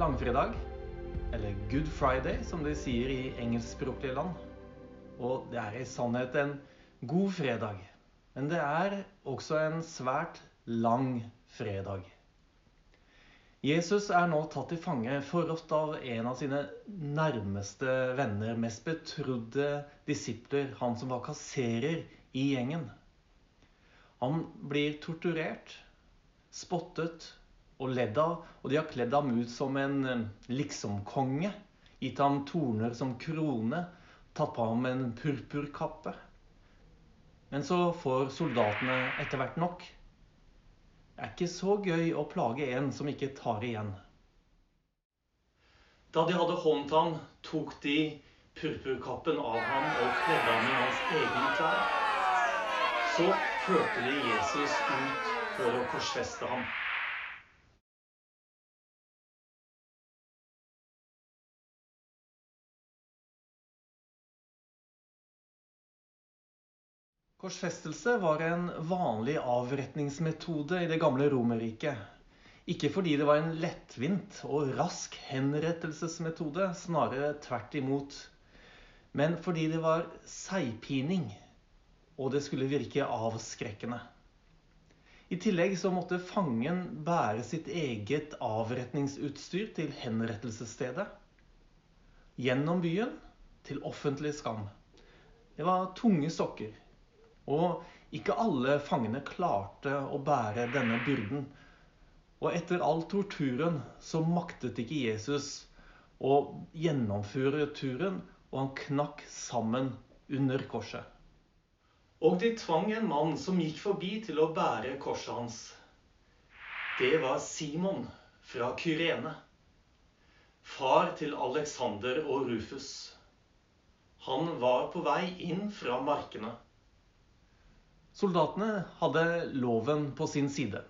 langfredag, eller Good Friday som de sier i engelskspråklige land. Og det er i sannhet en god fredag. Men det er også en svært lang fredag. Jesus er nå tatt til fange, forrådt av en av sine nærmeste venner, mest betrodde disipler, han som var kasserer i gjengen. Han blir torturert, spottet og ledd av, og de har kledd ham ut som en eh, liksom-konge. Gitt ham torner som krone, tatt på ham en purpurkappe. Men så får soldatene etter hvert nok. Det er ikke så gøy å plage en som ikke tar igjen. Da de hadde håndt ham, tok de purpurkappen av ham og kledde ham i hans egne klær. Så førte de Jesus ut for å korsfeste ham. Korsfestelse var en vanlig avretningsmetode i det gamle Romerriket. Ikke fordi det var en lettvint og rask henrettelsesmetode, snarere tvert imot. Men fordi det var seigpining, og det skulle virke avskrekkende. I tillegg så måtte fangen bære sitt eget avretningsutstyr til henrettelsesstedet. Gjennom byen til offentlig skam. Det var tunge sokker. Og ikke alle fangene klarte å bære denne byrden. Og etter all torturen så maktet ikke Jesus å gjennomføre turen, og han knakk sammen under korset. Og de tvang en mann som gikk forbi til å bære korset hans. Det var Simon fra Kyrene. Far til Alexander og Rufus. Han var på vei inn fra markene. Soldatene hadde loven på sin side.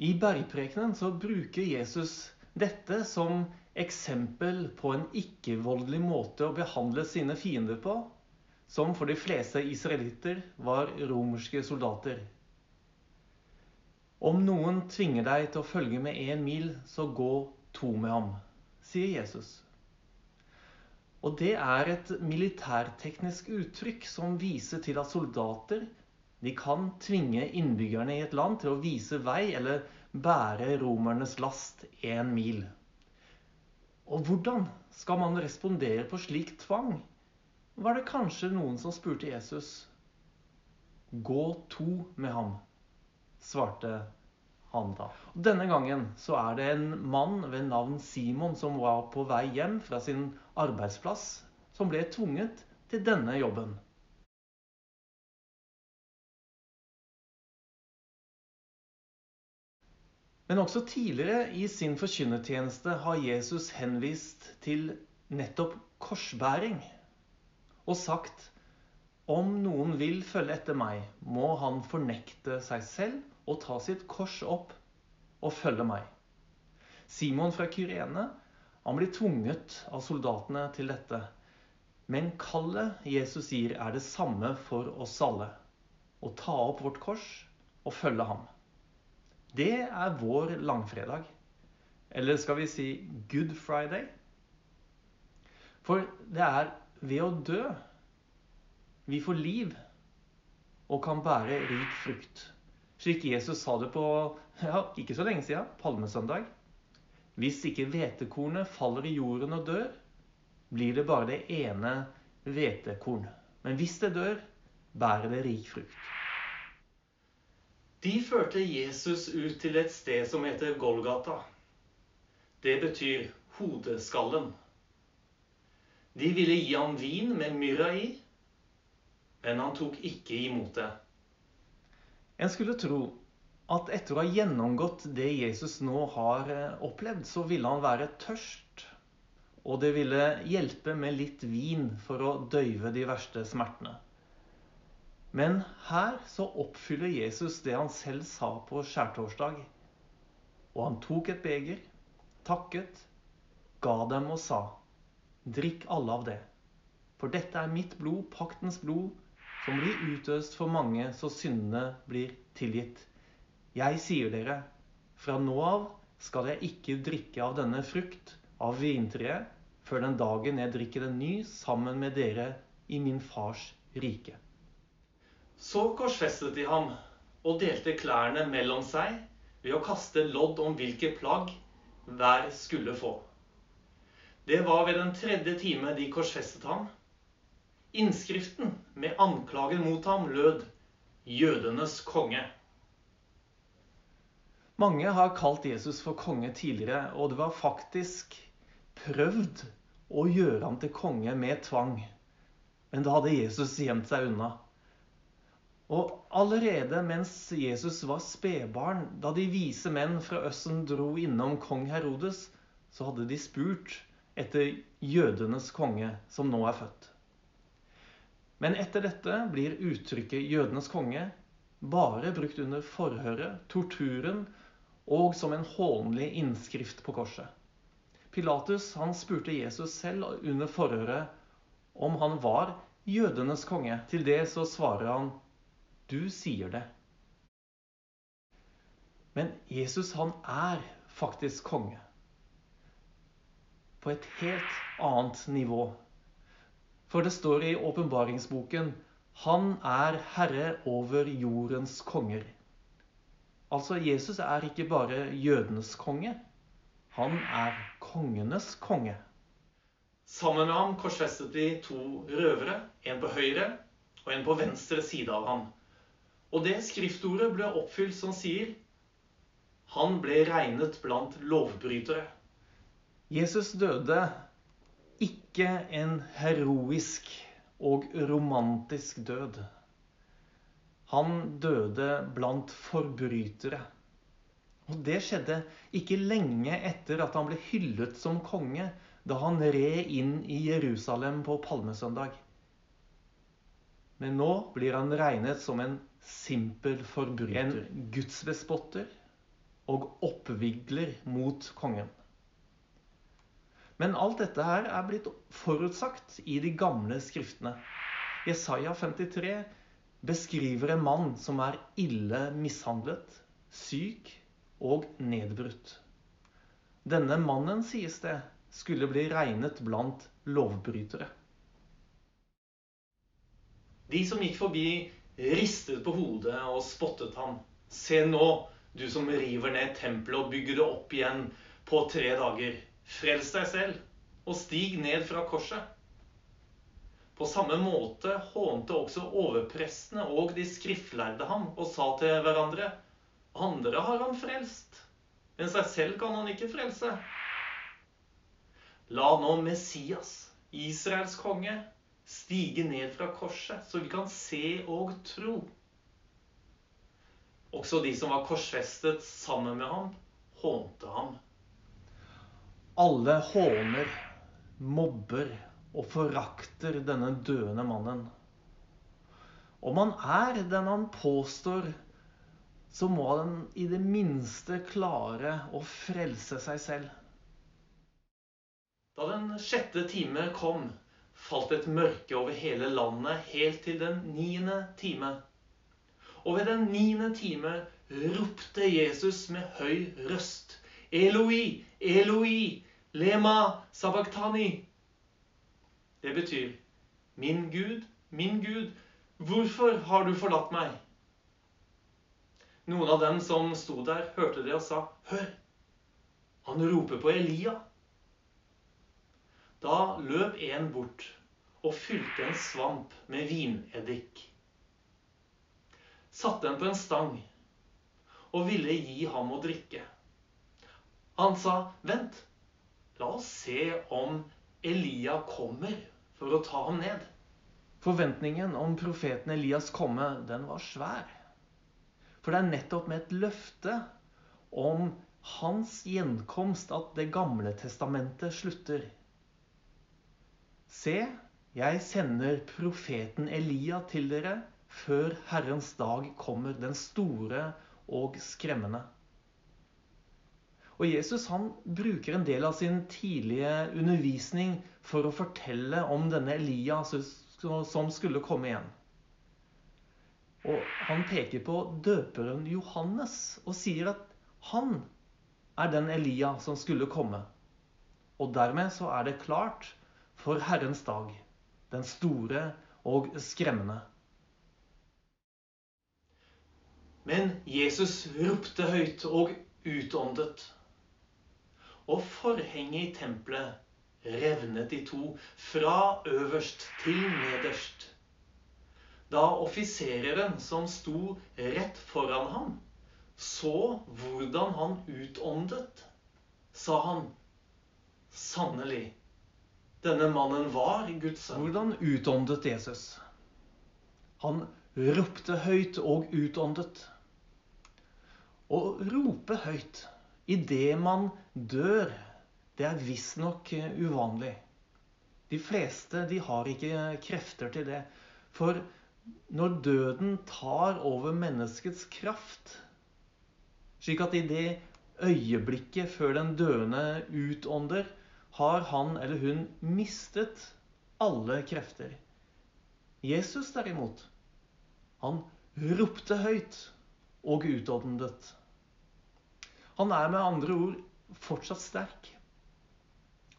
I bergprekenen så bruker Jesus dette som eksempel på en ikke-voldelig måte å behandle sine fiender på, som for de fleste israelitter var romerske soldater. Om noen tvinger deg til å følge med én mil, så gå to med ham, sier Jesus. Og det er et militærteknisk uttrykk som viser til at soldater de kan tvinge innbyggerne i et land til å vise vei eller bære romernes last én mil. Og hvordan skal man respondere på slik tvang? Var det kanskje noen som spurte Jesus? Gå to med ham, svarte han da. Og denne gangen så er det en mann ved navn Simon som var på vei hjem fra sin arbeidsplass, som ble tvunget til denne jobben. Men også tidligere i sin forkynnertjeneste har Jesus henvist til nettopp korsbæring og sagt om noen vil følge etter meg, må han fornekte seg selv og ta sitt kors opp og følge meg. Simon fra Kyrene han blir tvunget av soldatene til dette. Men kallet Jesus gir, er det samme for oss alle. Å ta opp vårt kors og følge ham. Det er vår langfredag. Eller skal vi si Good Friday? For det er ved å dø vi får liv og kan bære rik frukt. Slik Jesus sa det på ja, ikke så lenge siden, palmesøndag. Hvis ikke hvetekornet faller i jorden og dør, blir det bare det ene hvetekorn. Men hvis det dør, bærer det rik frukt. De førte Jesus ut til et sted som heter Golgata. Det betyr hodeskallen. De ville gi ham vin med myrra i, men han tok ikke imot det. En skulle tro at etter å ha gjennomgått det Jesus nå har eh, opplevd, så ville han være tørst. Og det ville hjelpe med litt vin for å døyve de verste smertene. Men her så oppfyller Jesus det han selv sa på skjærtorsdag. Og han tok et beger, takket, ga dem og sa, drikk alle av det. For dette er mitt blod, paktens blod, som blir utøst for mange så syndene blir tilgitt. Jeg sier dere, fra nå av skal jeg ikke drikke av denne frukt av vintreet før den dagen jeg drikker den ny sammen med dere i min fars rike. Så korsfestet de ham og delte klærne mellom seg ved å kaste lodd om hvilke plagg hver skulle få. Det var ved den tredje time de korsfestet ham. Innskriften med anklagen mot ham lød 'Jødenes konge'. Mange har kalt Jesus for konge tidligere, og det var faktisk prøvd å gjøre ham til konge med tvang. Men da hadde Jesus gjemt seg unna. Og allerede mens Jesus var spedbarn, da de vise menn fra Østen dro innom kong Herodes, så hadde de spurt etter jødenes konge, som nå er født. Men etter dette blir uttrykket 'jødenes konge' bare brukt under forhøret, torturen og som en hånlig innskrift på korset. Pilatus han spurte Jesus selv under forhøret om han var jødenes konge. Til det så svarer han, 'Du sier det'. Men Jesus han er faktisk konge. På et helt annet nivå. For det står i åpenbaringsboken 'Han er herre over jordens konger'. Altså, Jesus er ikke bare jødenes konge. Han er kongenes konge. Sammen med ham korsfestet de to røvere, en på høyre og en på venstre side av ham. Og det skriftordet ble oppfylt som sier han ble regnet blant lovbrytere. Jesus døde ikke en heroisk og romantisk død. Han døde blant forbrytere. Og Det skjedde ikke lenge etter at han ble hyllet som konge, da han red inn i Jerusalem på palmesøndag. Men nå blir han regnet som en simpel forbryter, en gudsbespotter og oppvigler mot kongen. Men alt dette her er blitt forutsagt i de gamle skriftene. Jesaja 53 beskriver en mann som er ille mishandlet, syk og nedbrutt. Denne mannen, sies det, skulle bli regnet blant lovbrytere. De som gikk forbi, ristet på hodet og spottet ham. Se nå, du som river ned tempelet og bygger det opp igjen på tre dager. Frels deg selv og stig ned fra korset. På samme måte hånte også overprestene og de skriftlærde ham og sa til hverandre andre har han frelst, men seg selv kan han ikke frelse. La nå Messias, Israels konge, stige ned fra korset, så vi kan se og tro. Også de som var korsfestet sammen med ham, hånte ham. Alle håner, mobber og forakter denne døende mannen. Om han er den han påstår så må han i det minste klare å frelse seg selv. Da den sjette time kom, falt et mørke over hele landet helt til den niende time. Og ved den niende time ropte Jesus med høy røst. Eloi, Eloi, lema sabachthani. Det betyr, min Gud, min Gud, hvorfor har du forlatt meg? Noen av dem som sto der, hørte det og sa, 'Hør, han roper på Elia.' Da løp en bort og fylte en svamp med vineddik. Satte den på en stang og ville gi ham å drikke. Han sa, 'Vent, la oss se om Elia kommer for å ta ham ned.' Forventningen om profeten Elias komme, den var svær. For det er nettopp med et løfte om hans gjenkomst at Det gamle testamentet slutter. Se, jeg sender profeten Elia til dere før Herrens dag kommer, den store og skremmende. Og Jesus han bruker en del av sin tidlige undervisning for å fortelle om denne Elia som skulle komme igjen. Og han peker på døperen Johannes og sier at han er den Elia som skulle komme. Og dermed så er det klart for Herrens dag, den store og skremmende. Men Jesus ropte høyt og utåndet. Og forhenget i tempelet revnet i to, fra øverst til nederst. Da offisereren som sto rett foran ham, så hvordan han utåndet, sa han sannelig, denne mannen var Guds sønn. Hvordan utåndet Jesus? Han ropte høyt og utåndet. Å rope høyt idet man dør, det er visstnok uvanlig. De fleste de har ikke krefter til det. For når døden tar over menneskets kraft, slik at i det øyeblikket før den døende utånder, har han eller hun mistet alle krefter. Jesus derimot, han ropte høyt og utåndet. Han er med andre ord fortsatt sterk.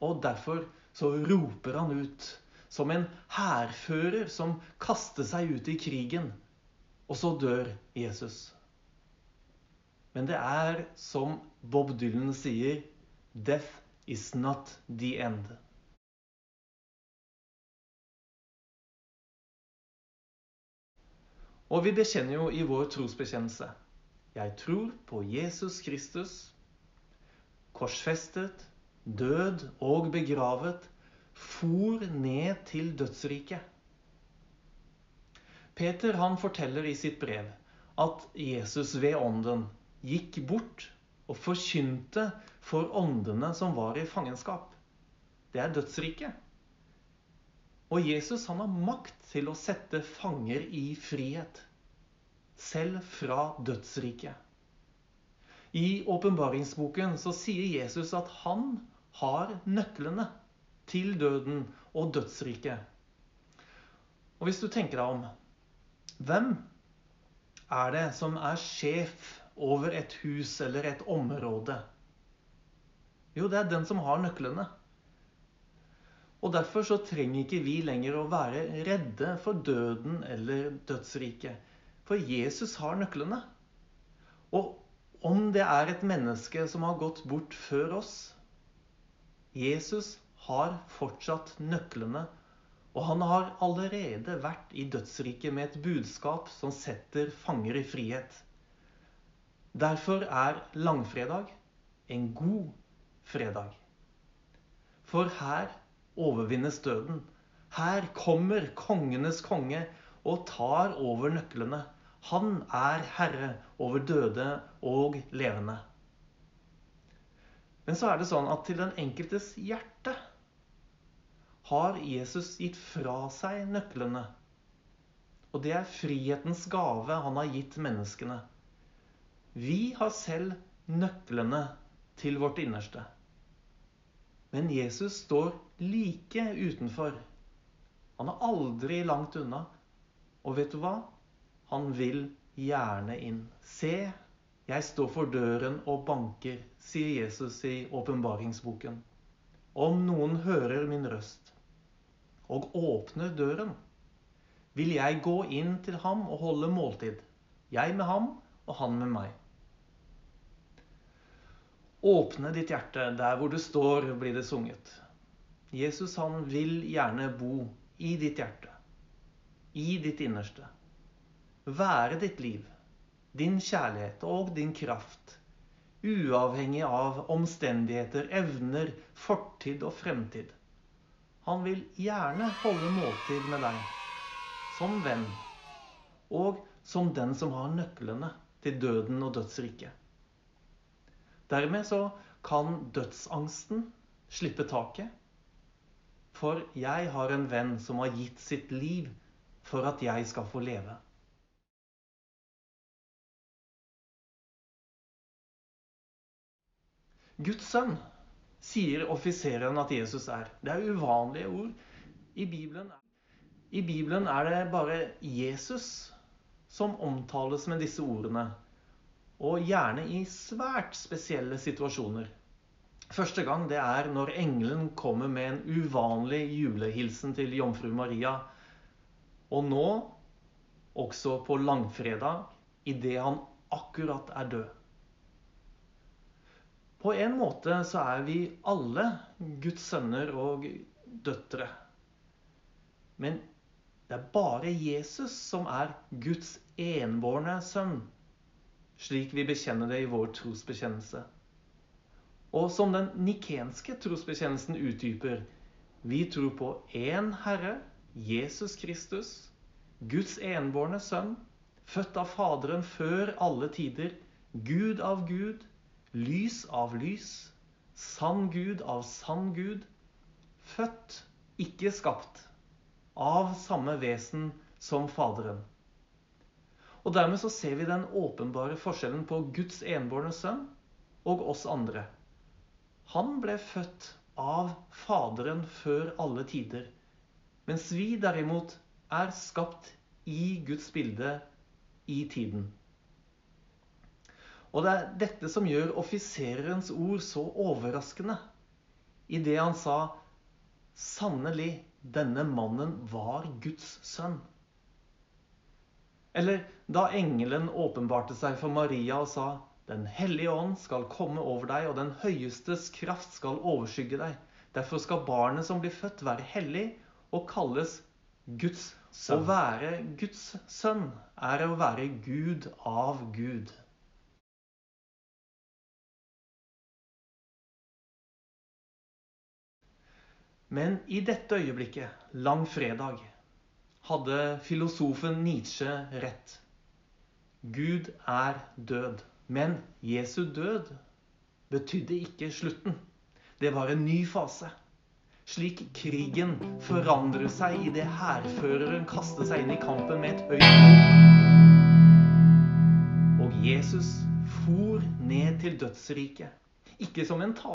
Og derfor så roper han ut som en hærfører som kaster seg ut i krigen. Og så dør Jesus. Men det er som Bob Dylan sier Death is not the end. Og vi bekjenner jo i vår trosbekjennelse jeg tror på Jesus Kristus, korsfestet, død og begravet, for ned til dødsriket. Peter han forteller i sitt brev at Jesus ved ånden gikk bort og forkynte for åndene som var i fangenskap. Det er dødsriket. Og Jesus han har makt til å sette fanger i frihet selv fra dødsriket. I åpenbaringsboken så sier Jesus at han har nøklene til døden og dødsriket. Og hvis du tenker deg om Hvem er det som er sjef over et hus eller et område? Jo, det er den som har nøklene. Og Derfor så trenger ikke vi lenger å være redde for døden eller dødsriket. For Jesus har nøklene. Og om det er et menneske som har gått bort før oss Jesus har fortsatt nøklene, og han har allerede vært i dødsriket med et budskap som setter fanger i frihet. Derfor er langfredag en god fredag. For her overvinnes døden. Her kommer kongenes konge og tar over nøklene. Han er herre over døde og levende. Men så er det sånn at til den enkeltes hjerte har Jesus gitt fra seg nøklene. Og det er frihetens gave han har gitt menneskene. Vi har selv nøklene til vårt innerste. Men Jesus står like utenfor. Han er aldri langt unna. Og vet du hva? Han vil gjerne inn. Se, jeg står for døren og banker, sier Jesus i åpenbaringsboken. Om noen hører min røst og åpner døren, vil jeg gå inn til ham og holde måltid, jeg med ham og han med meg. Åpne ditt hjerte der hvor du står, blir det sunget. Jesus han vil gjerne bo i ditt hjerte i ditt innerste. Være ditt liv, din kjærlighet og din kraft, uavhengig av omstendigheter, evner, fortid og fremtid. Han vil gjerne holde måltid med deg, som venn, og som den som har nøklene til døden og dødsriket. Dermed så kan dødsangsten slippe taket. For jeg har en venn som har gitt sitt liv for at jeg skal få leve. Guds sønn, sier offiseren at Jesus er. Det er uvanlige ord. I Bibelen, I Bibelen er det bare Jesus som omtales med disse ordene. og gjerne i svært spesielle situasjoner. Første gang det er når engelen kommer med en uvanlig julehilsen til jomfru Maria. Og nå også på langfredag, idet han akkurat er død. På en måte så er vi alle Guds sønner og døtre. Men det er bare Jesus som er Guds enbårne sønn, slik vi bekjenner det i vår trosbekjennelse. Og som den nikenske trosbekjennelsen utdyper, vi tror på én Herre, Jesus Kristus, Guds enbårne sønn, født av Faderen før alle tider, Gud av Gud, lys av lys, sann Gud av sann Gud, født, ikke skapt, av samme vesen som Faderen. Og dermed så ser vi den åpenbare forskjellen på Guds enbårne sønn og oss andre. Han ble født av Faderen før alle tider, mens vi derimot er skapt i Guds bilde i tiden. Og det er dette som gjør offiserens ord så overraskende. I det han sa Sannelig, denne mannen var Guds sønn. Eller da engelen åpenbarte seg for Maria og sa Den hellige ånd skal komme over deg, og den høyestes kraft skal overskygge deg. Derfor skal barnet som blir født, være hellig og kalles Guds sønn. Å være Guds sønn er å være Gud av Gud. Men i dette øyeblikket, langfredag, hadde filosofen Nietzsche rett. Gud er død. Men Jesu død betydde ikke slutten. Det var en ny fase. Slik krigen forandrer seg idet hærføreren kaster seg inn i kampen med et høyt Og Jesus for ned til dødsriket. Ikke som en tale